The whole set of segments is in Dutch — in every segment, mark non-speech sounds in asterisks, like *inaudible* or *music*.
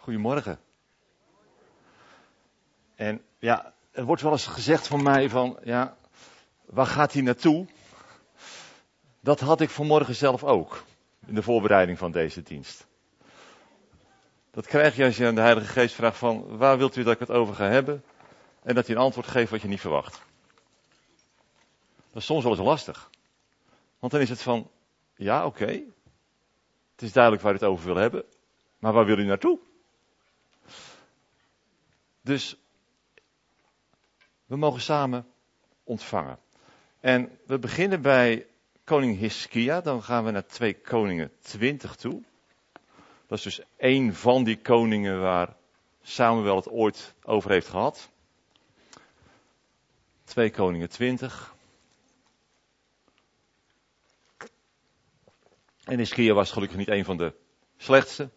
Goedemorgen. En ja, er wordt wel eens gezegd van mij van, ja, waar gaat hij naartoe? Dat had ik vanmorgen zelf ook, in de voorbereiding van deze dienst. Dat krijg je als je aan de Heilige Geest vraagt van, waar wilt u dat ik het over ga hebben? En dat hij een antwoord geeft wat je niet verwacht. Dat is soms wel eens lastig. Want dan is het van, ja oké, het is duidelijk waar u het over wil hebben, maar waar wil u naartoe? Dus we mogen samen ontvangen. En we beginnen bij koning Hiskia, dan gaan we naar 2 Koningen 20 toe. Dat is dus één van die koningen waar Samuel het ooit over heeft gehad. 2 Koningen 20. En Hiskia was gelukkig niet een van de slechtste.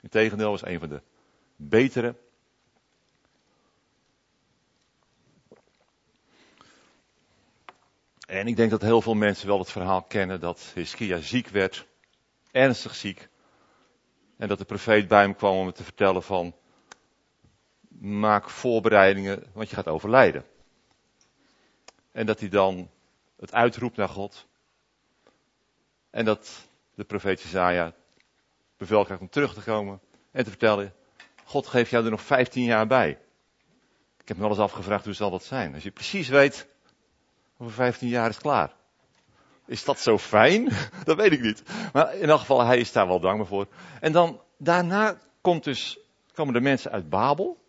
Integendeel was een van de betere. En ik denk dat heel veel mensen wel het verhaal kennen dat Hiskia ziek werd, ernstig ziek. En dat de profeet bij hem kwam om hem te vertellen van, maak voorbereidingen, want je gaat overlijden. En dat hij dan het uitroept naar God. En dat de profeet Jezaja bevel krijgt om terug te komen en te vertellen, God geeft jou er nog 15 jaar bij. Ik heb me wel eens afgevraagd, hoe zal dat zijn? Als je precies weet over 15 jaar is klaar. Is dat zo fijn? *laughs* dat weet ik niet. Maar in elk geval, hij is daar wel dankbaar voor. En dan, daarna komt dus, komen de mensen uit Babel.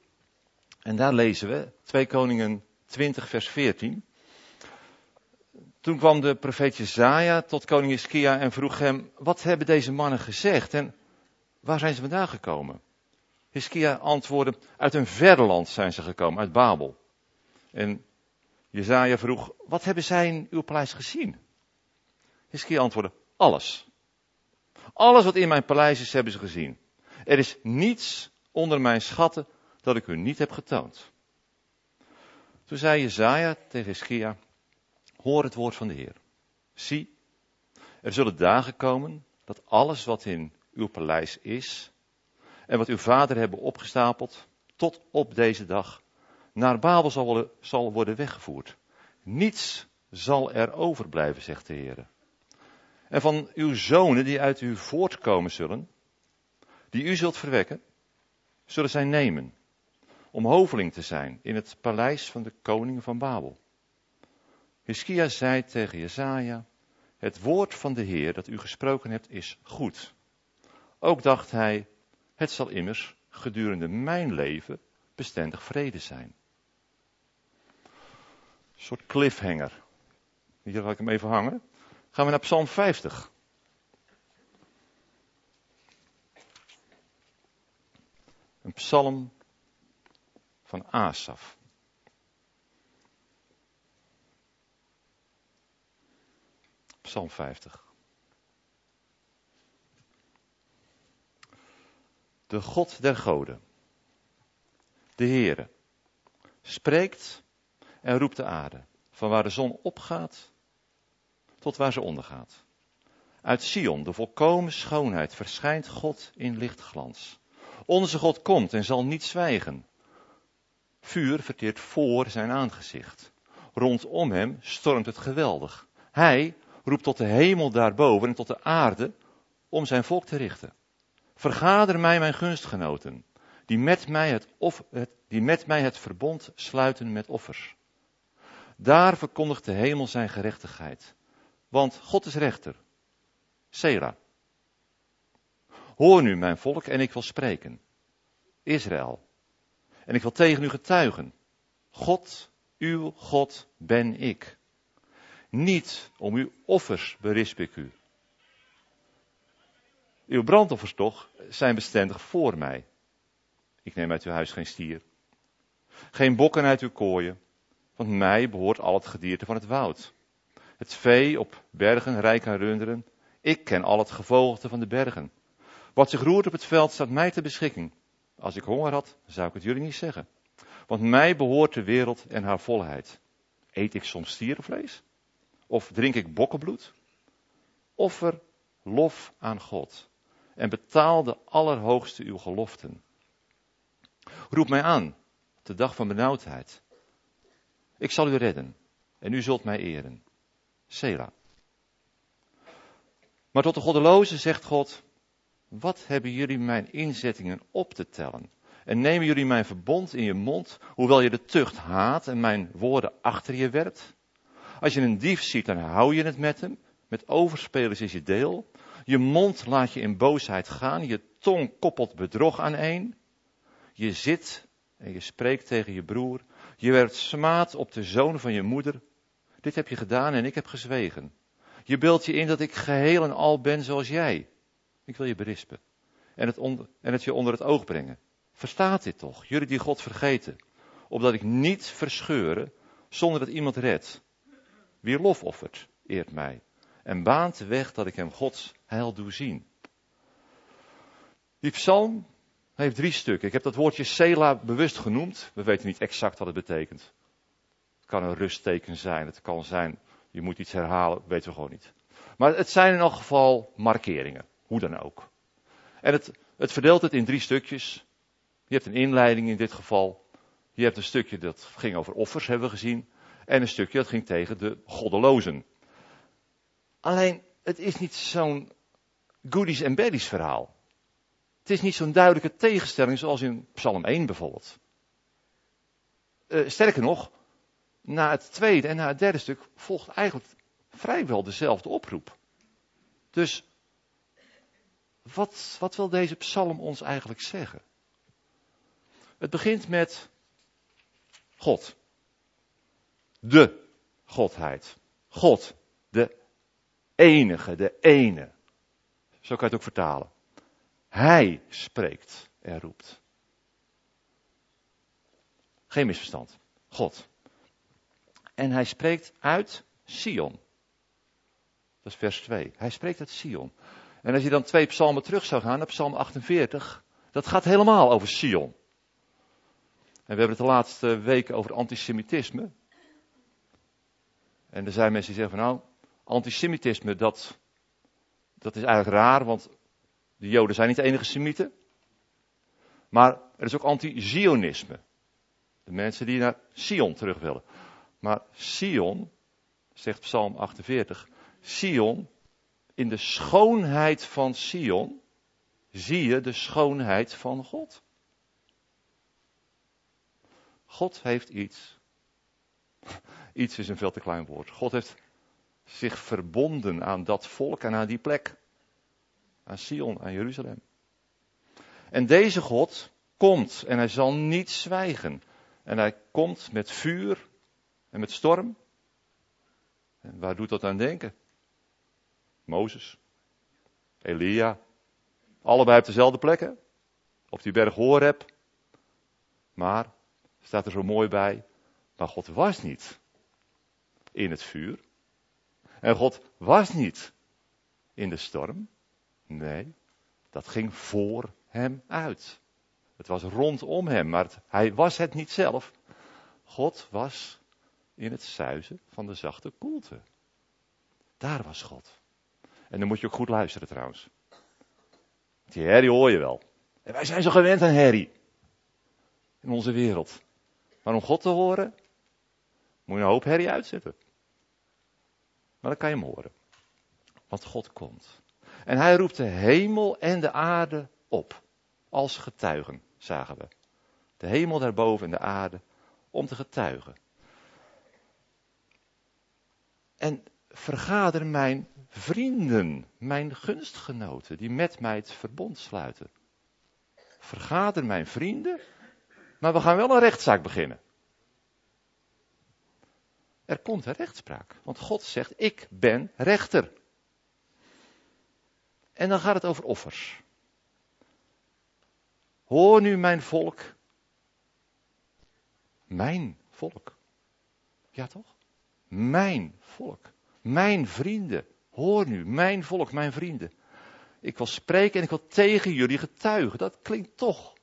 En daar lezen we 2 Koningen 20 vers 14. Toen kwam de profeet Jezaja tot koning Iskia en vroeg hem, wat hebben deze mannen gezegd en waar zijn ze vandaan gekomen? Hiskia antwoordde, uit een verre land zijn ze gekomen, uit Babel. En Jezaja vroeg, wat hebben zij in uw paleis gezien? Hiskia antwoordde, alles. Alles wat in mijn paleis is, hebben ze gezien. Er is niets onder mijn schatten dat ik u niet heb getoond. Toen zei Jezaja tegen Hiskia, hoor het woord van de Heer. Zie, er zullen dagen komen dat alles wat in uw paleis is en wat uw vader hebben opgestapeld tot op deze dag naar Babel zal, worden weggevoerd. Niets zal er overblijven, zegt de Heer. En van uw zonen die uit u voortkomen zullen, die u zult verwekken, zullen zij nemen om hoveling te zijn in het paleis van de koningen van Babel. Hiskia zei tegen Jesaja, het woord van de Heer dat u gesproken hebt is goed. Ook dacht hij, het zal immers gedurende mijn leven bestendig vrede zijn. Soort cliffhanger. Hier ga ik hem even hangen. Gaan we naar Psalm 50. Een psalm van Asaf. Psalm 50. De God der goden, de Heere, spreekt en roept de aarde, van waar de zon opgaat tot waar ze ondergaat. Uit Sion, de volkomen schoonheid, verschijnt God in lichtglans. Onze God komt en zal niet zwijgen. Vuur verteert voor zijn aangezicht. Rondom hem stormt het geweldig. Hij roept tot de hemel daarboven en tot de aarde om zijn volk te richten. Vergader mij mijn gunstgenoten, die met mij het, of, die met mij het verbond sluiten met offers. Daar verkondigt de hemel zijn gerechtigheid. Want God is rechter. Sela. Hoor nu, mijn volk, en ik wil spreken. Israël. En ik wil tegen u getuigen. God, uw God ben ik. Niet om uw offers berisp ik u. Uw brandoffers toch zijn bestendig voor mij. Ik neem uit uw huis geen stier. Geen bokken uit uw kooien. Want mij behoort al het gedierte van het woud. Het vee op bergen, rijk aan runderen. Ik ken al het gevogelte van de bergen. Wat zich roert op het veld staat mij ter beschikking. Als ik honger had, zou ik het jullie niet zeggen. Want mij behoort de wereld en haar volheid. Eet ik soms stierenvlees? Of drink ik bokkenbloed? Offer lof aan God. En betaal de allerhoogste uw geloften. Roep mij aan, de dag van benauwdheid. Ik zal u redden en u zult mij eren. Sela. Maar tot de goddelozen zegt God, wat hebben jullie mijn inzettingen op te tellen? En nemen jullie mijn verbond in je mond, hoewel je de tucht haat en mijn woorden achter je werpt? Als je een dief ziet, dan hou je het met hem. Met overspelers is je deel. Je mond laat je in boosheid gaan. Je tong koppelt bedrog aan een. Je zit en je spreekt tegen je broer. Je werpt smaad op de zoon van je moeder. Dit heb je gedaan en ik heb gezwegen. Je beeldt je in dat ik geheel en al ben zoals jij. Ik wil je berispen. En het, en het je onder het oog brengen. Verstaat dit toch, jullie die God vergeten. Opdat ik niet verscheuren zonder dat iemand redt. Wie lof offert, eert mij. En baant de weg dat ik hem Gods heil doe zien. Die psalm heeft drie stukken. Ik heb dat woordje Sela bewust genoemd. We weten niet exact wat het betekent. Het kan een rustteken zijn. Het kan zijn, je moet iets herhalen. Weten we gewoon niet. Maar het zijn in elk geval markeringen. Hoe dan ook. En het, het verdeelt het in drie stukjes. Je hebt een inleiding in dit geval. Je hebt een stukje dat ging over offers, hebben we gezien. En een stukje dat ging tegen de goddelozen. Alleen, het is niet zo'n goodies en baddies verhaal. Het is niet zo'n duidelijke tegenstelling zoals in Psalm 1 bijvoorbeeld. Uh, sterker nog, na het tweede en na het derde stuk volgt eigenlijk vrijwel dezelfde oproep. Dus wat, wat wil deze psalm ons eigenlijk zeggen? Het begint met God. De Godheid. God, de enige, de ene. Zo kan je het ook vertalen. Hij spreekt en roept. Geen misverstand. God. En hij spreekt uit Sion. Dat is vers 2. Hij spreekt uit Sion. En als je dan twee psalmen terug zou gaan, naar psalm 48, dat gaat helemaal over Sion. En we hebben het de laatste weken over antisemitisme. En er zijn mensen die zeggen van nou, antisemitisme dat, dat is eigenlijk raar, want de Joden zijn niet de enige Semieten. Maar er is ook anti-Zionisme. De mensen die naar Sion terug willen. Maar Sion, zegt Psalm 48, Sion, in de schoonheid van Sion zie je de schoonheid van God. God heeft iets. Iets is een veel te klein woord. God heeft zich verbonden aan dat volk en aan die plek. Aan Sion, aan Jeruzalem. En deze God komt en hij zal niet zwijgen. En hij komt met vuur en met storm. En waar doet dat aan denken? Mozes, Elia, allebei op dezelfde plekken. Op die berg Horeb. Maar, staat er zo mooi bij, maar God was niet in het vuur. En God was niet in de storm. Nee, dat ging voor hem uit. Het was rondom hem, maar hij was het niet zelf. God was in het zuizen van de zachte koelte. Daar was God. En dan moet je ook goed luisteren trouwens. Die herrie hoor je wel. En wij zijn zo gewend aan herrie. In onze wereld. Maar om God te horen, moet je een hoop herrie uitzetten. Maar dan kan je hem horen. Want God komt. En hij roept de hemel en de aarde op. Als getuigen, zagen we. De hemel daarboven en de aarde om te getuigen. En vergader mijn vrienden, mijn gunstgenoten, die met mij het verbond sluiten. Vergader mijn vrienden, maar we gaan wel een rechtszaak beginnen. Er komt een rechtspraak, want God zegt, ik ben rechter. En dan gaat het over offers. Hoor nu mijn volk. Mijn volk. Ja toch? Mijn volk. Mijn vrienden. Hoor nu, mijn volk, mijn vrienden. Ik wil spreken en ik wil tegen jullie getuigen. Dat klinkt toch.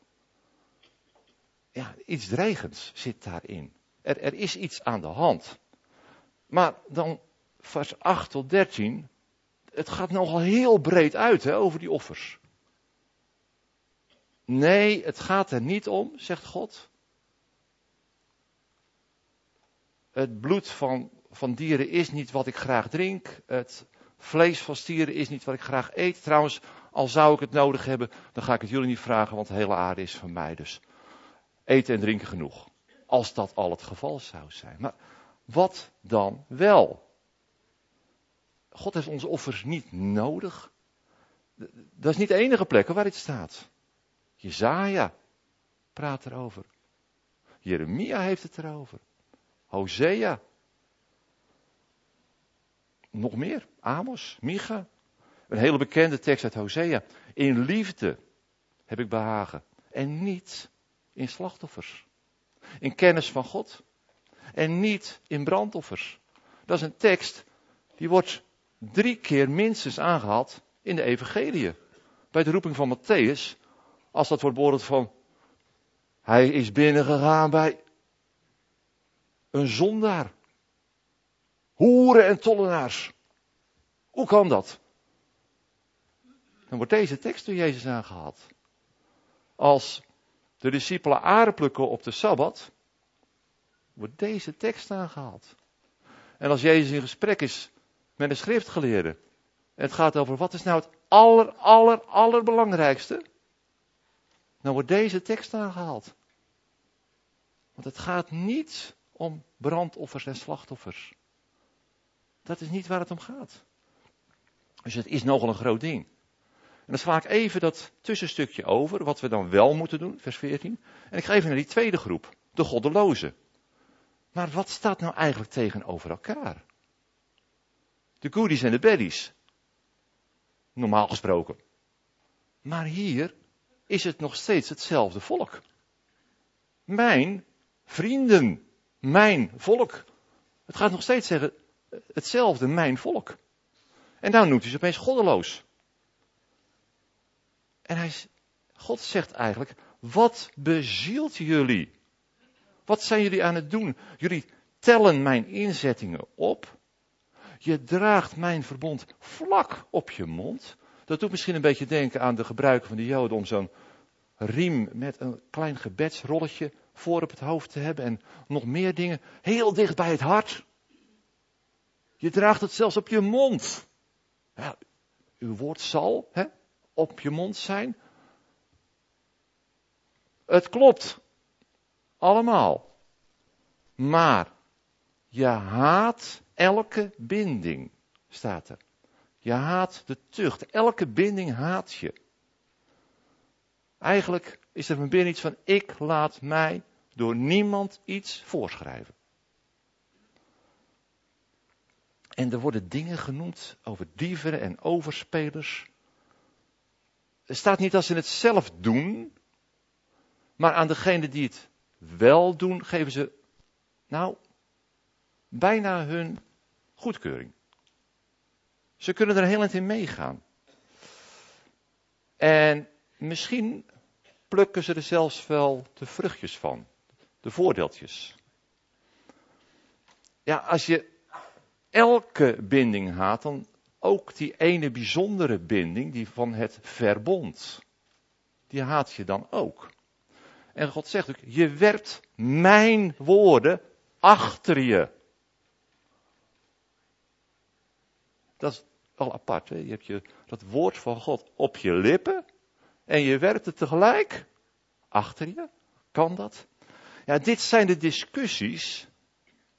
Ja, iets dreigends zit daarin. Er, er is iets aan de hand. Maar dan vers 8 tot 13. Het gaat nogal heel breed uit hè, over die offers. Nee, het gaat er niet om, zegt God. Het bloed van, van dieren is niet wat ik graag drink. Het vlees van stieren is niet wat ik graag eet. Trouwens, al zou ik het nodig hebben, dan ga ik het jullie niet vragen, want de hele aarde is van mij. Dus eten en drinken genoeg. Als dat al het geval zou zijn. Maar wat dan wel? God heeft onze offers niet nodig. Dat is niet de enige plek waar dit staat. Jezaja praat erover. Jeremia heeft het erover. Hosea. Nog meer. Amos, Micha. Een hele bekende tekst uit Hosea. In liefde heb ik behagen. En niet in slachtoffers. In kennis van God. En niet in brandoffers. Dat is een tekst die wordt drie keer minstens aangehaald in de evangelie. Bij de roeping van Matthäus, als dat wordt beoordeeld van, hij is binnengegaan bij een zondaar. Hoeren en tollenaars. Hoe kan dat? Dan wordt deze tekst door Jezus aangehaald. Als de discipelen aarde plukken op de Sabbat, wordt deze tekst aangehaald. En als Jezus in gesprek is met een schriftgeleerde, het gaat over wat is nou het aller, aller, allerbelangrijkste, dan wordt deze tekst aangehaald. Want het gaat niet om brandoffers en slachtoffers. Dat is niet waar het om gaat. Dus het is nogal een groot ding. En dan sla ik even dat tussenstukje over, wat we dan wel moeten doen, vers 14. En ik ga even naar die tweede groep, de goddelozen. Maar wat staat nou eigenlijk tegenover elkaar? De goodies en de baddies. Normaal gesproken. Maar hier is het nog steeds hetzelfde volk. Mijn vrienden, mijn volk. Het gaat nog steeds zeggen hetzelfde, mijn volk. En nou noemt hij ze opeens goddeloos. En God zegt eigenlijk, wat bezielt jullie? Wat zijn jullie aan het doen? Jullie tellen mijn inzettingen op. Je draagt mijn verbond vlak op je mond. Dat doet misschien een beetje denken aan de gebruiken van de Joden om zo'n riem met een klein gebedsrolletje voor op het hoofd te hebben en nog meer dingen heel dicht bij het hart. Je draagt het zelfs op je mond. Ja, uw woord zal hè, op je mond zijn. Het klopt. Allemaal. Maar je haat elke binding, staat er. Je haat de tucht. Elke binding haat je. Eigenlijk is er binnen iets van, ik laat mij door niemand iets voorschrijven. En er worden dingen genoemd over dieven en overspelers. Er staat niet dat ze het zelf doen, maar aan degene die het wel doen, geven ze, nou, bijna hun goedkeuring. Ze kunnen er heel in meegaan. En misschien plukken ze er zelfs wel de vruchtjes van. De voordeeltjes. Ja, als je elke binding haat, dan ook die ene bijzondere binding, die van het verbond. Die haat je dan ook. En God zegt ook, je werpt mijn woorden achter je. Dat is al apart. Je hebt je, dat woord van God op je lippen en je werpt het tegelijk achter je. Kan dat? Ja, dit zijn de discussies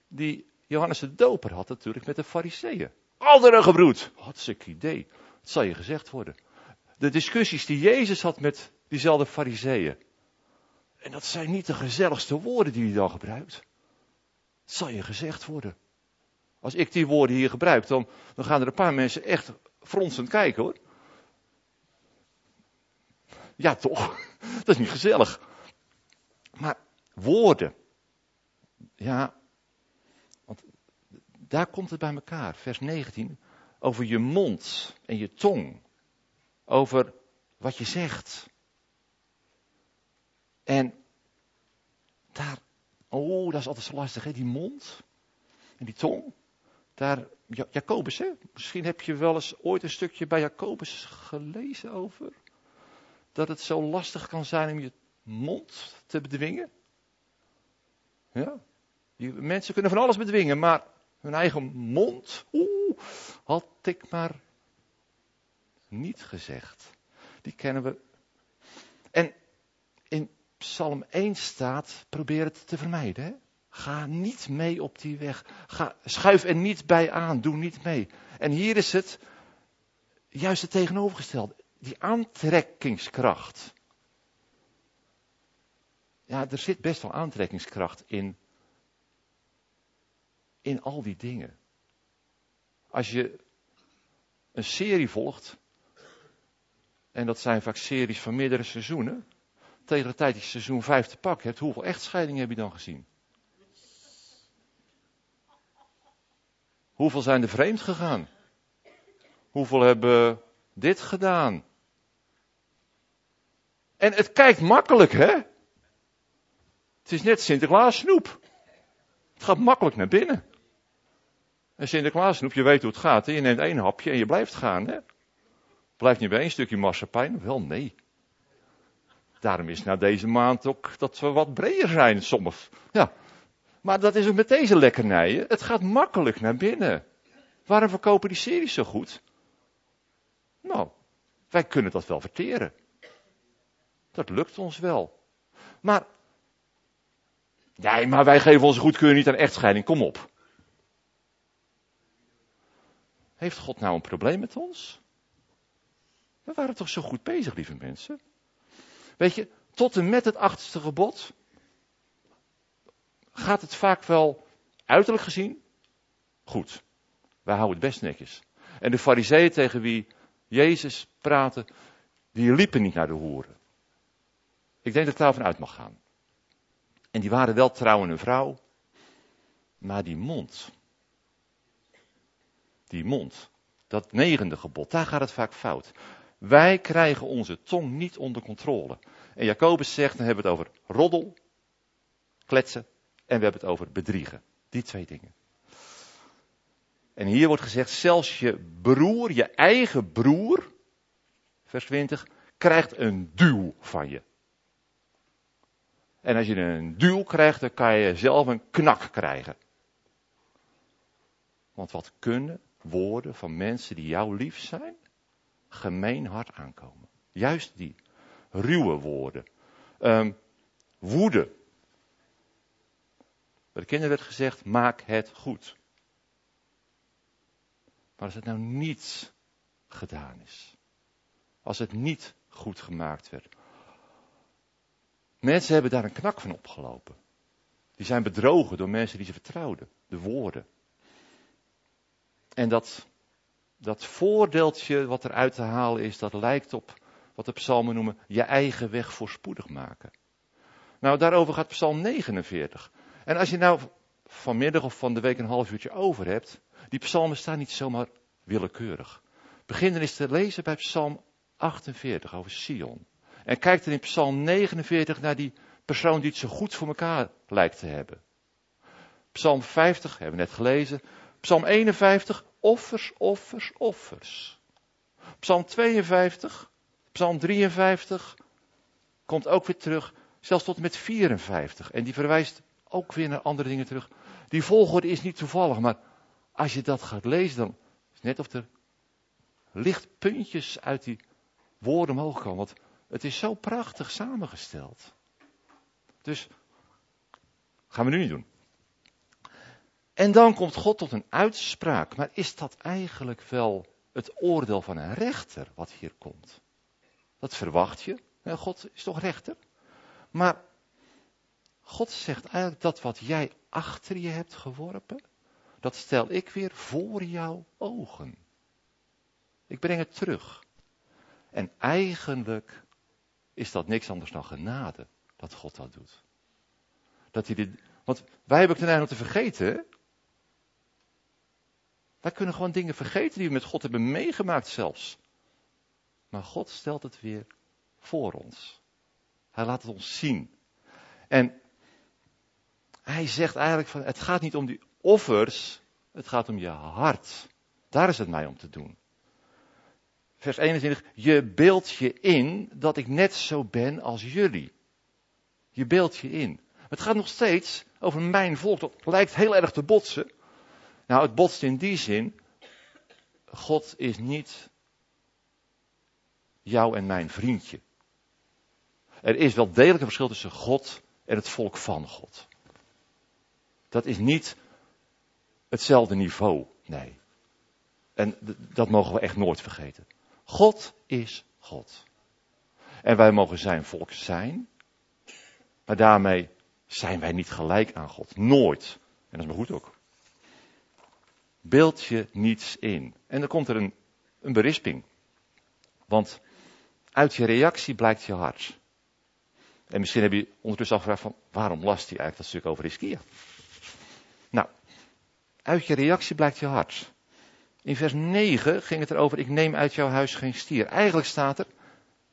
die Johannes de Doper had natuurlijk met de fariseeën. Alderen gebroed. Hartstikke idee. Dat zal je gezegd worden. De discussies die Jezus had met diezelfde fariseeën. En dat zijn niet de gezelligste woorden die hij dan gebruikt. Zal je gezegd worden. Als ik die woorden hier gebruik, dan, gaan er een paar mensen echt fronsend kijken hoor. Ja, toch? *laughs* Dat is niet gezellig. Maar woorden. Ja, want daar komt het bij elkaar. Vers 19. Over je mond en je tong. Over wat je zegt. En daar, oh, dat is altijd zo lastig, hè? die mond en die tong. Daar, Jacobus, hè? misschien heb je wel eens ooit een stukje bij Jacobus gelezen over. dat het zo lastig kan zijn om je mond te bedwingen? Ja? Die mensen kunnen van alles bedwingen, maar hun eigen mond, oeh, had ik maar niet gezegd. Die kennen we. En in Psalm 1 staat, probeer het te vermijden. Hè? Ga niet mee op die weg. Ga, schuif er niet bij aan. Doe niet mee. En hier is het juist het tegenovergestelde. Die aantrekkingskracht. Ja, er zit best wel aantrekkingskracht in. In al die dingen. Als je een serie volgt. En dat zijn vaak series van meerdere seizoenen. Tegen de tijd dat je seizoen 5 te pakken hebt, hoeveel echtscheidingen heb je dan gezien? Hoeveel zijn er vreemd gegaan? Hoeveel hebben dit gedaan? En het kijkt makkelijk, hè? Het is net Sinterklaas snoep. Het gaat makkelijk naar binnen. En Sinterklaas snoep, je weet hoe het gaat. Hè? Je neemt één hapje en je blijft gaan, hè? Blijft niet bij één stukje marsepein? Wel, nee. Daarom is na deze maand ook dat we wat breder zijn, soms. Ja, maar dat is ook met deze lekkernijen. Het gaat makkelijk naar binnen. Waarom verkopen die series zo goed? Nou, wij kunnen dat wel verteren. Dat lukt ons wel. Maar, nee, maar wij geven onze goedkeuring niet aan echtscheiding. Kom op. Heeft God nou een probleem met ons? We waren toch zo goed bezig, lieve mensen? Weet je, tot en met het achterste gebod gaat het vaak wel uiterlijk gezien goed. Wij houden het best netjes. En de fariseeën tegen wie Jezus praatte, die liepen niet naar de hoeren. Ik denk dat ik daarvan uit mag gaan. En die waren wel trouw een vrouw, maar die mond, die mond, dat negende gebod, daar gaat het vaak fout. Wij krijgen onze tong niet onder controle. En Jacobus zegt, dan hebben we het over roddel, kletsen en we hebben het over bedriegen. Die twee dingen. En hier wordt gezegd, zelfs je broer, je eigen broer, vers 20, krijgt een duw van je. En als je een duw krijgt, dan kan je zelf een knak krijgen. Want wat kunnen woorden van mensen die jou lief zijn, gemeen hard aankomen. Juist die ruwe woorden. Um, woede. Bij de kinderen werd gezegd, maak het goed. Maar als het nou niet gedaan is. Als het niet goed gemaakt werd. Mensen hebben daar een knak van opgelopen. Die zijn bedrogen door mensen die ze vertrouwden. De woorden. En dat, dat voordeeltje wat er uit te halen is, dat lijkt op wat de psalmen noemen je eigen weg voorspoedig maken. Nou, daarover gaat psalm 49. En als je nou vanmiddag of van de week een half uurtje over hebt, die psalmen staan niet zomaar willekeurig. Begin dan eens te lezen bij psalm 48 over Sion. En kijk dan in psalm 49 naar die persoon die het zo goed voor elkaar lijkt te hebben. Psalm 50 hebben we net gelezen. Psalm 51, offers, offers, offers. Psalm 52, Psalm 53 komt ook weer terug, zelfs tot en met 54. En die verwijst ook weer naar andere dingen terug. Die volgorde is niet toevallig, maar als je dat gaat lezen, dan is het net of er lichtpuntjes uit die woorden omhoog komen. Want het is zo prachtig samengesteld. Dus, gaan we nu niet doen. En dan komt God tot een uitspraak. Maar is dat eigenlijk wel het oordeel van een rechter wat hier komt? Dat verwacht je. God is toch rechter? Maar God zegt eigenlijk dat wat jij achter je hebt geworpen, dat stel ik weer voor jouw ogen. Ik breng het terug. En eigenlijk is dat niks anders dan genade dat God dat doet. Dat hij dit, want wij hebben het neiging om te vergeten. Wij kunnen gewoon dingen vergeten die we met God hebben meegemaakt zelfs. Maar God stelt het weer voor ons. Hij laat het ons zien. En hij zegt eigenlijk van, het gaat niet om die offers, het gaat om je hart. Daar is het mij om te doen. vers 21, je beeld je in dat ik net zo ben als jullie. Je beeld je in. Het gaat nog steeds over mijn volk. Dat lijkt heel erg te botsen. Nou, het botst in die zin. God is niet jou en mijn vriendje. Er is wel degelijk een verschil tussen God en het volk van God. Dat is niet hetzelfde niveau, nee. En dat mogen we echt nooit vergeten. God is God. En wij mogen zijn volk zijn, maar daarmee zijn wij niet gelijk aan God. Nooit. En dat is maar goed ook. Beeld je niets in. En dan komt er een, een berisping. Want uit je reactie blijkt je hart. En misschien heb je ondertussen afgevraagd van waarom last hij eigenlijk dat stuk over Iskia? Uit je reactie blijkt je hart. In vers 9 ging het erover, ik neem uit jouw huis geen stier. Eigenlijk staat er,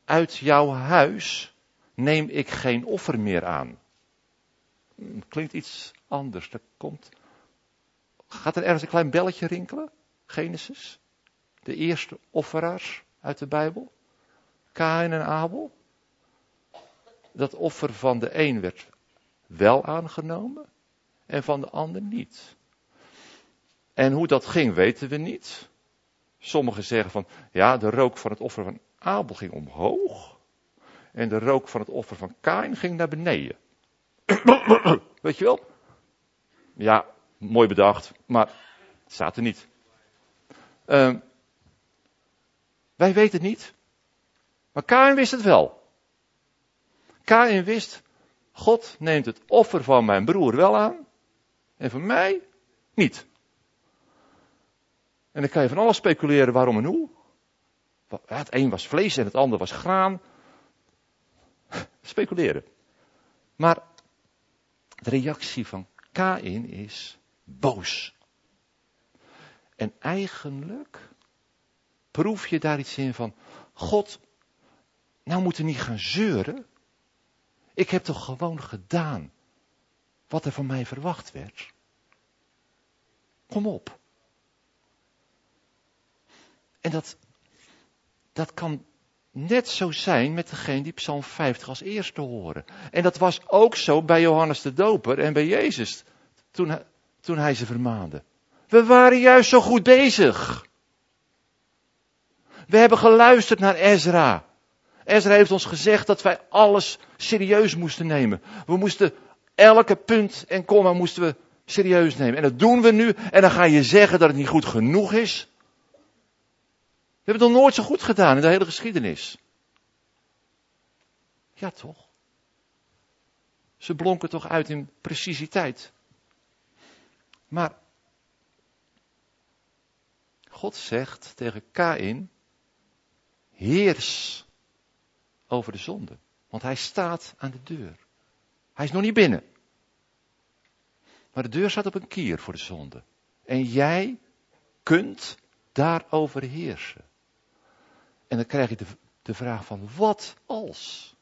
uit jouw huis neem ik geen offer meer aan. Hm, klinkt iets anders. Er komt, gaat er ergens een klein belletje rinkelen? Genesis? De eerste offeraars uit de Bijbel? Kain en Abel? Dat offer van de een werd wel aangenomen en van de ander niet. En hoe dat ging weten we niet. Sommigen zeggen van, ja, de rook van het offer van Abel ging omhoog. En de rook van het offer van Kain ging naar beneden. *coughs* Weet je wel? Ja, mooi bedacht, maar het staat er niet. Uh, wij weten het niet. Maar Kain wist het wel. Kain wist, God neemt het offer van mijn broer wel aan. En van mij niet. En dan kan je van alles speculeren waarom en hoe. Het een was vlees en het ander was graan. Speculeren. Maar de reactie van Kain is boos. En eigenlijk proef je daar iets in van, God, nou moeten niet gaan zeuren. Ik heb toch gewoon gedaan wat er van mij verwacht werd. Kom op. En dat, dat kan net zo zijn met degene die Psalm 50 als eerste horen. En dat was ook zo bij Johannes de Doper en bij Jezus toen hij, toen hij ze vermaande. We waren juist zo goed bezig. We hebben geluisterd naar Ezra. Ezra heeft ons gezegd dat wij alles serieus moesten nemen. We moesten elke punt en komma moesten we serieus nemen. En dat doen we nu. En dan ga je zeggen dat het niet goed genoeg is. We hebben het nog nooit zo goed gedaan in de hele geschiedenis. Ja, toch? Ze blonken toch uit in precisiteit. Maar God zegt tegen Kain, heers over de zonde. Want hij staat aan de deur. Hij is nog niet binnen. Maar de deur staat op een kier voor de zonde. En jij kunt daarover heersen. En dan krijg je de, de vraag van wat als?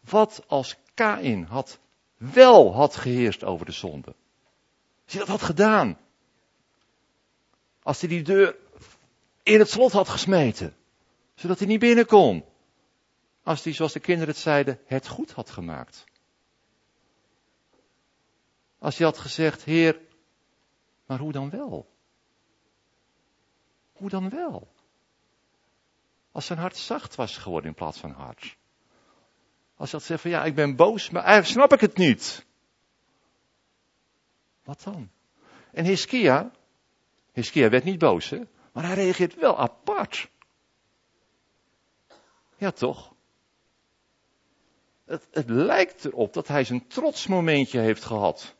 Wat als Kain had wel had geheerst over de zonde? Als hij dat had gedaan. Als hij die deur in het slot had gesmeten. Zodat hij niet binnen kon. Als hij, zoals de kinderen het zeiden, het goed had gemaakt. Als hij had gezegd, Heer, maar hoe dan wel? Hoe dan wel? Als zijn hart zacht was geworden in plaats van hard. Als hij had gezegd van ja, ik ben boos, maar eigenlijk snap ik het niet. Wat dan? En Hiskia, Hiskia werd niet boos, hè? maar hij reageert wel apart. Ja, toch? Het, het lijkt erop dat hij zijn trotsmomentje heeft gehad.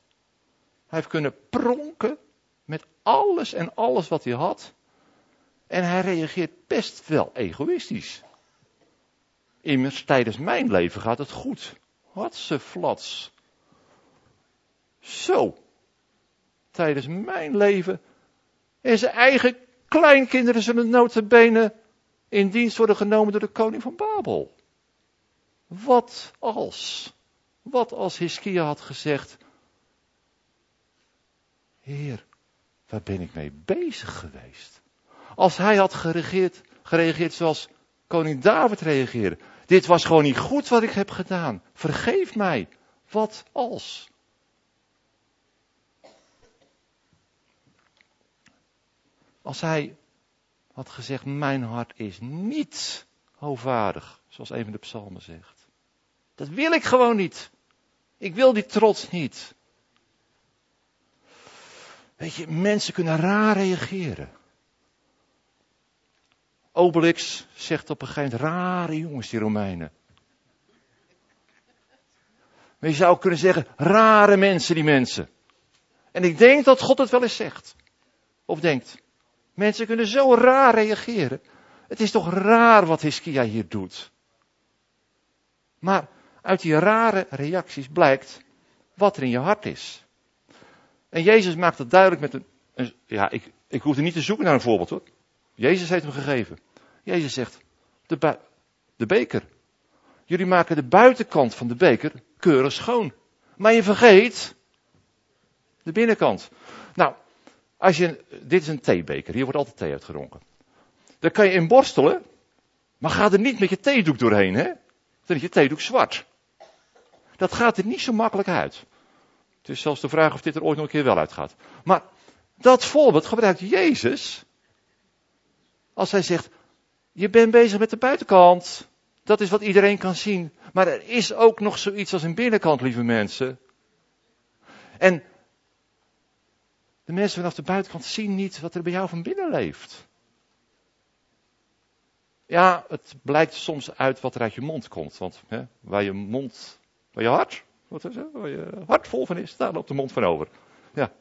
Hij heeft kunnen pronken met alles en alles wat hij had. En hij reageert best wel egoïstisch. Immers, tijdens mijn leven gaat het goed. Wat ze flats. Zo. Tijdens mijn leven. En zijn eigen kleinkinderen zullen notabene in dienst worden genomen door de koning van Babel. Wat als? Wat als Hiskia had gezegd, Heer, waar ben ik mee bezig geweest? Als hij had geregeerd gereageerd zoals koning David reageerde. Dit was gewoon niet goed wat ik heb gedaan. Vergeef mij. Wat als? Als hij had gezegd, mijn hart is niet hoogwaardig, zoals een van de psalmen zegt. Dat wil ik gewoon niet. Ik wil die trots niet. Weet je, mensen kunnen raar reageren. Obelix zegt op een gegeven moment, rare jongens die Romeinen. Maar je zou kunnen zeggen, rare mensen die mensen. En ik denk dat God het wel eens zegt. Of denkt. Mensen kunnen zo raar reageren. Het is toch raar wat Hiskia hier doet. Maar uit die rare reacties blijkt wat er in je hart is. En Jezus maakt het duidelijk met een, een ja, ik, ik hoef er niet te zoeken naar een voorbeeld hoor. Jezus heeft hem gegeven. Jezus zegt, de, de beker. Jullie maken de buitenkant van de beker keurig schoon. Maar je vergeet de binnenkant. Nou, als je, dit is een theebeker, hier wordt altijd thee uitgeronken. Dan kan je in borstelen, maar ga er niet met je theedoek doorheen, hè? Dan is je theedoek zwart. Dat gaat er niet zo makkelijk uit. Het is zelfs de vraag of dit er ooit nog een keer wel uitgaat. Maar dat voorbeeld gebruikt Jezus als hij zegt, je bent bezig met de buitenkant. Dat is wat iedereen kan zien. Maar er is ook nog zoiets als een binnenkant, lieve mensen. En de mensen vanaf de buitenkant zien niet wat er bij jou van binnen leeft. Ja, het blijkt soms uit wat er uit je mond komt. Want hè, waar je mond, waar je hart, wat is het, waar je hart vol van is, daar loopt de mond van over. Ja.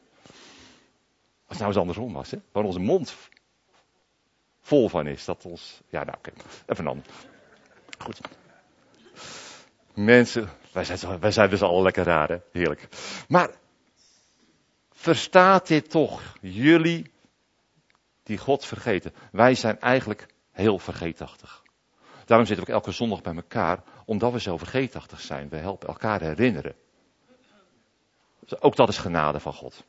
Als het nou eens andersom was, hè? waar onze mond vol van is. Dat ons, ja nou oké, even dan. Goed. Mensen, wij zijn, wij zijn dus al lekker raar, hè? heerlijk. Maar verstaat dit toch, jullie die God vergeten. Wij zijn eigenlijk heel vergeetachtig. Daarom zitten we elke zondag bij elkaar, omdat we zo vergeetachtig zijn. We helpen elkaar herinneren. Ook dat is genade van God.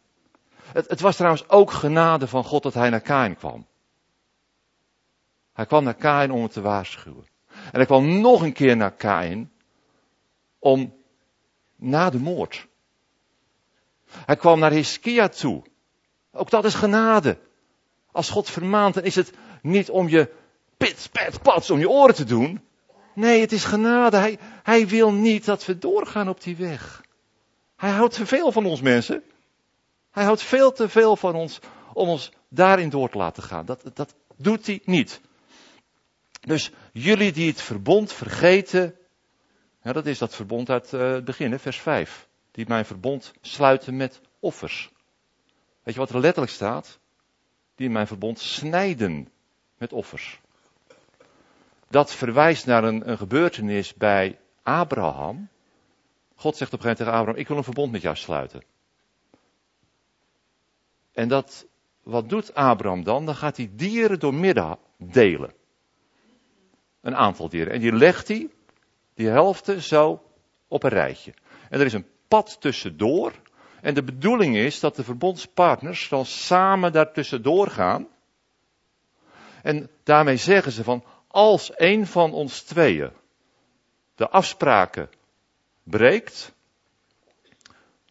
Het, het was trouwens ook genade van God dat hij naar Kain kwam. Hij kwam naar Kain om hem te waarschuwen. En hij kwam nog een keer naar Kain om na de moord. Hij kwam naar Hiskia toe. Ook dat is genade. Als God vermaant, dan is het niet om je pit, pet, pats om je oren te doen. Nee, het is genade. Hij, hij wil niet dat we doorgaan op die weg. Hij houdt te veel van ons mensen. Hij houdt veel te veel van ons om ons daarin door te laten gaan. Dat, dat doet hij niet. Dus jullie die het verbond vergeten, ja, dat is dat verbond uit uh, het begin, vers 5. Die mijn verbond sluiten met offers. Weet je wat er letterlijk staat? Die mijn verbond snijden met offers. Dat verwijst naar een, een gebeurtenis bij Abraham. God zegt op een gegeven moment tegen Abraham, ik wil een verbond met jou sluiten. En dat, wat doet Abraham dan? Dan gaat hij dieren door midden delen. Een aantal dieren. En die legt hij, die helften, zo op een rijtje. En er is een pad tussendoor. En de bedoeling is dat de verbondspartners dan samen daar tussendoor gaan. En daarmee zeggen ze van, als een van ons tweeën de afspraken breekt,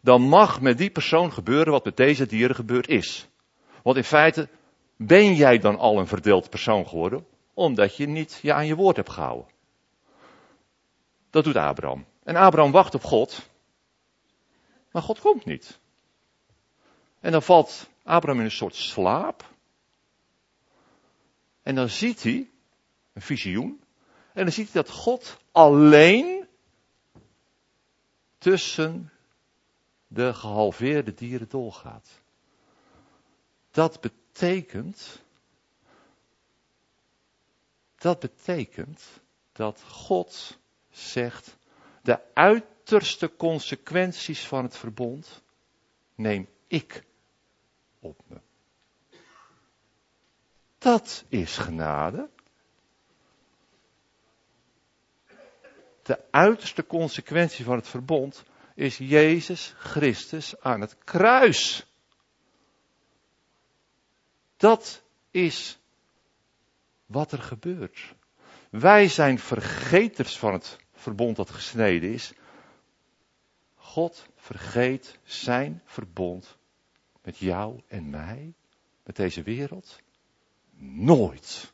dan mag met die persoon gebeuren wat met deze dieren gebeurd is. Want in feite ben jij dan al een verdeeld persoon geworden, omdat je niet je aan je woord hebt gehouden. Dat doet Abraham. En Abraham wacht op God, maar God komt niet. En dan valt Abraham in een soort slaap. En dan ziet hij een visioen. En dan ziet hij dat God alleen tussen de gehalveerde dieren doorgaat. Dat betekent, dat betekent dat God zegt, de uiterste consequenties van het verbond neem ik op me. Dat is genade. De uiterste consequentie van het verbond is Jezus Christus aan het kruis. Dat is wat er gebeurt. Wij zijn vergeters van het verbond dat gesneden is. God vergeet zijn verbond met jou en mij, met deze wereld. Nooit.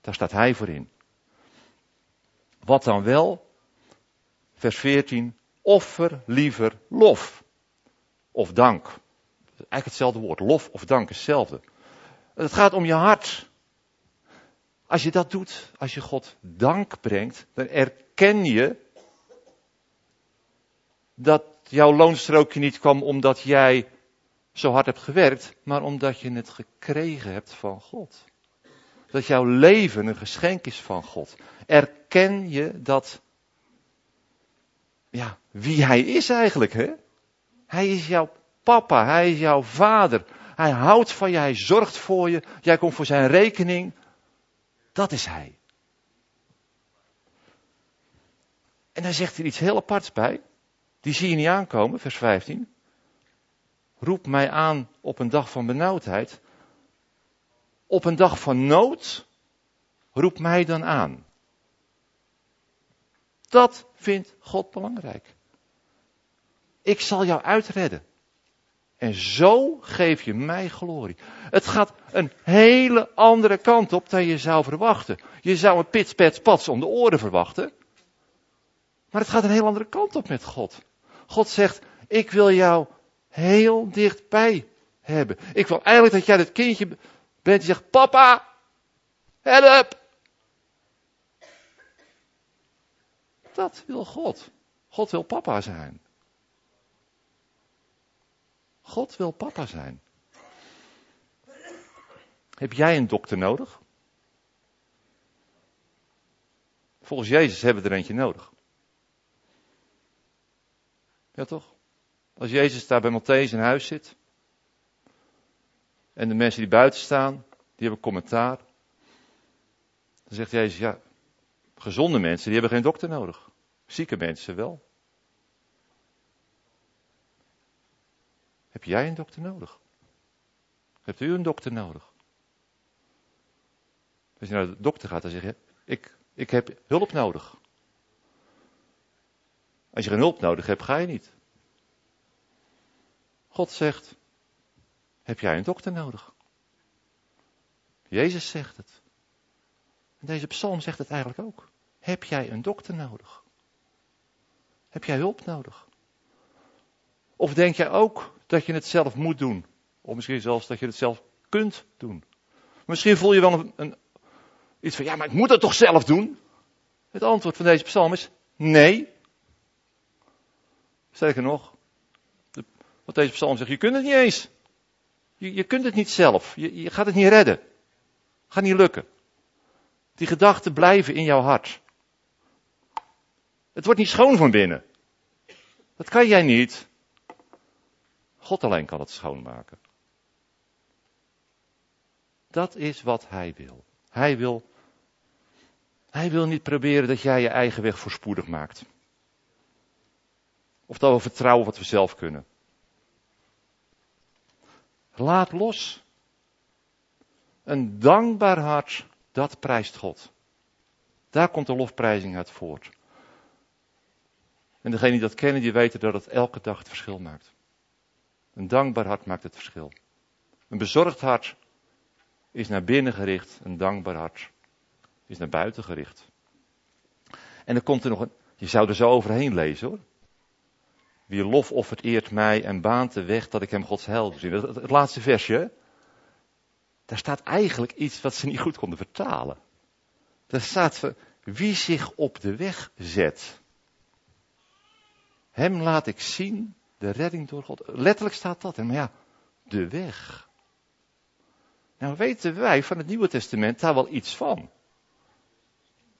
Daar staat hij voor in. Wat dan wel? Vers 14. Offer liever lof. Of dank. Eigenlijk hetzelfde woord. Lof of dank is hetzelfde. Het gaat om je hart. Als je dat doet, als je God dank brengt, dan erken je dat jouw loonstrookje niet kwam omdat jij zo hard hebt gewerkt, maar omdat je het gekregen hebt van God. Dat jouw leven een geschenk is van God. Erken je dat, ja, wie Hij is eigenlijk, hè? Hij is jouw papa, Hij is jouw vader. Hij houdt van je, Hij zorgt voor je, jij komt voor Zijn rekening. Dat is Hij. En dan zegt hij iets heel aparts bij. Die zie je niet aankomen, vers 15. Roep mij aan op een dag van benauwdheid. Op een dag van nood, roep mij dan aan. Dat vindt God belangrijk. Ik zal jou uitredden. En zo geef je mij glorie. Het gaat een hele andere kant op dan je zou verwachten. Je zou een pits, pets, pats om de oren verwachten. Maar het gaat een heel andere kant op met God. God zegt, ik wil jou heel dichtbij hebben. Ik wil eigenlijk dat jij dat kindje bent die zegt, papa, help. Dat wil God. God wil papa zijn. God wil papa zijn. Heb jij een dokter nodig? Volgens Jezus hebben we er eentje nodig. Ja toch? Als Jezus daar bij Matthäus in huis zit. En de mensen die buiten staan, die hebben commentaar. Dan zegt Jezus, ja, gezonde mensen, die hebben geen dokter nodig. Zieke mensen wel. Heb jij een dokter nodig? Hebt u een dokter nodig? Als je naar de dokter gaat, dan zeg je, ik, ik heb hulp nodig. Als je geen hulp nodig hebt, ga je niet. God zegt, heb jij een dokter nodig? Jezus zegt het. En deze psalm zegt het eigenlijk ook. Heb jij een dokter nodig? Heb jij hulp nodig? Of denk jij ook dat je het zelf moet doen? Of misschien zelfs dat je het zelf kunt doen? Misschien voel je wel een, een, iets van, ja, maar ik moet het toch zelf doen? Het antwoord van deze psalm is nee. Sterker nog, wat deze psalm zegt, je kunt het niet eens. Je, je kunt het niet zelf. Je, je gaat het niet redden. Gaat niet lukken. Die gedachten blijven in jouw hart. Het wordt niet schoon van binnen. Dat kan jij niet. God alleen kan het schoonmaken. Dat is wat hij wil. Hij wil, hij wil niet proberen dat jij je eigen weg voorspoedig maakt. Of dat we vertrouwen wat we zelf kunnen. Laat los. Een dankbaar hart, dat prijst God. Daar komt de lofprijzing uit voort. En degenen die dat kennen, die weten dat het elke dag het verschil maakt. Een dankbaar hart maakt het verschil. Een bezorgd hart is naar binnen gericht, een dankbaar hart is naar buiten gericht. En dan komt er nog een, je zou er zo overheen lezen hoor. Wie lof offert eert mij en baant de weg dat ik hem Gods heil zie. Het, het laatste versje, daar staat eigenlijk iets wat ze niet goed konden vertalen. Daar staat wie zich op de weg zet. Hem laat ik zien de redding door God. Letterlijk staat dat. Maar ja, de weg. Nou weten wij van het Nieuwe Testament daar wel iets van.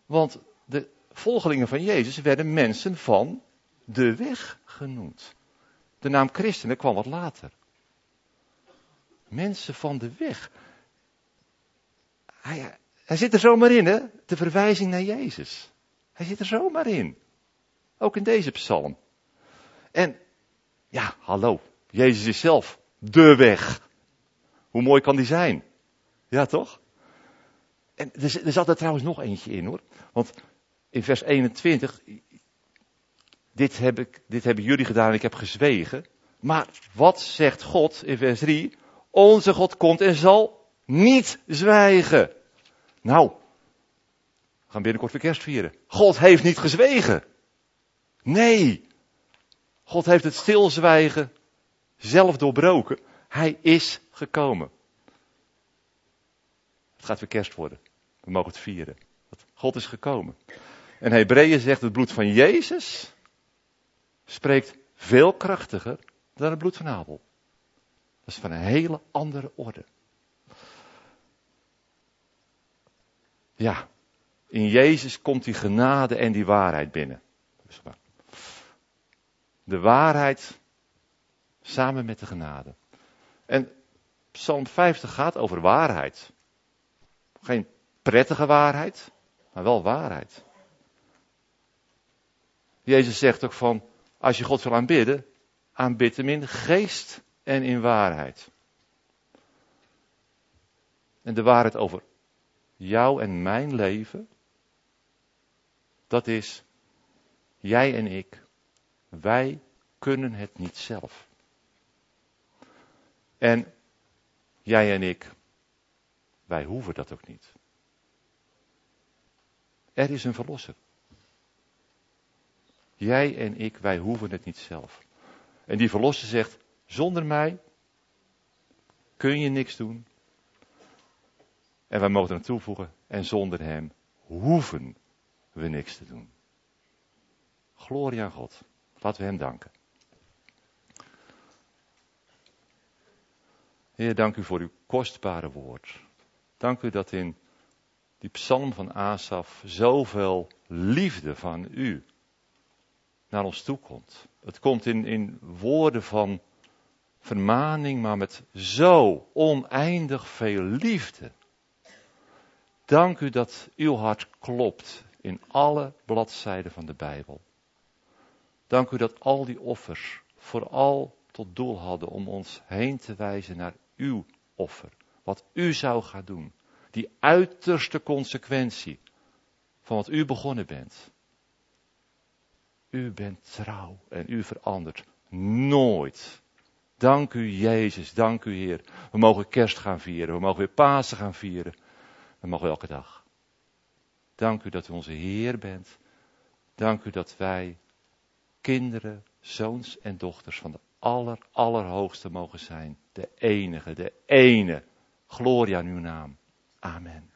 Want de volgelingen van Jezus werden mensen van de weg genoemd. De naam christenen kwam wat later. Mensen van de weg. Hij, hij zit er zomaar in, hè? De verwijzing naar Jezus. Hij zit er zomaar in. Ook in deze psalm. En, ja, hallo. Jezus is zelf de weg. Hoe mooi kan die zijn? Ja, toch? En er, zat er trouwens nog eentje in hoor. Want in vers 21, dit, heb ik, dit hebben jullie gedaan en ik heb gezwegen. Maar wat zegt God in vers 3? Onze God komt en zal niet zwijgen. Nou, we gaan binnenkort weer kerst vieren. God heeft niet gezwegen. Nee. God heeft het stilzwijgen zelf doorbroken. Hij is gekomen. Het gaat weer kerst worden. We mogen het vieren. God is gekomen. En Hebreeën zegt het bloed van Jezus spreekt veel krachtiger dan het bloed van Abel. Dat is van een hele andere orde. Ja, in Jezus komt die genade en die waarheid binnen. De waarheid samen met de genade. En Psalm 50 gaat over waarheid. Geen prettige waarheid, maar wel waarheid. Jezus zegt ook van, als je God wil aanbidden, aanbid hem in geest en in waarheid. En de waarheid over jou en mijn leven, dat is, jij en ik, wij kunnen het niet zelf. En jij en ik, wij hoeven dat ook niet. Er is een verlosser. Jij en ik, wij hoeven het niet zelf. En die verlosser zegt, zonder mij kun je niks doen. En wij mogen er toevoegen, en zonder hem hoeven we niks te doen. Glorie aan God. Laten we hem danken. Heer, dank u voor uw kostbare woord. Dank u dat in die psalm van Asaf zoveel liefde van u naar ons toe komt. Het komt in, in woorden van vermaning, maar met zo oneindig veel liefde. Dank u dat uw hart klopt in alle bladzijden van de Bijbel. Dank u dat al die offers vooral tot doel hadden om ons heen te wijzen naar uw offer. Wat u zou gaan doen. Die uiterste consequentie van wat u begonnen bent. U bent trouw en u verandert nooit. Dank u Jezus, dank u Heer. We mogen kerst gaan vieren, we mogen weer Pasen gaan vieren. We mogen elke dag. Dank u dat u onze Heer bent. Dank u dat wij kinderen, zoons en dochters van de aller, allerhoogste mogen zijn. De enige, de ene. Gloria aan uw naam. Amen.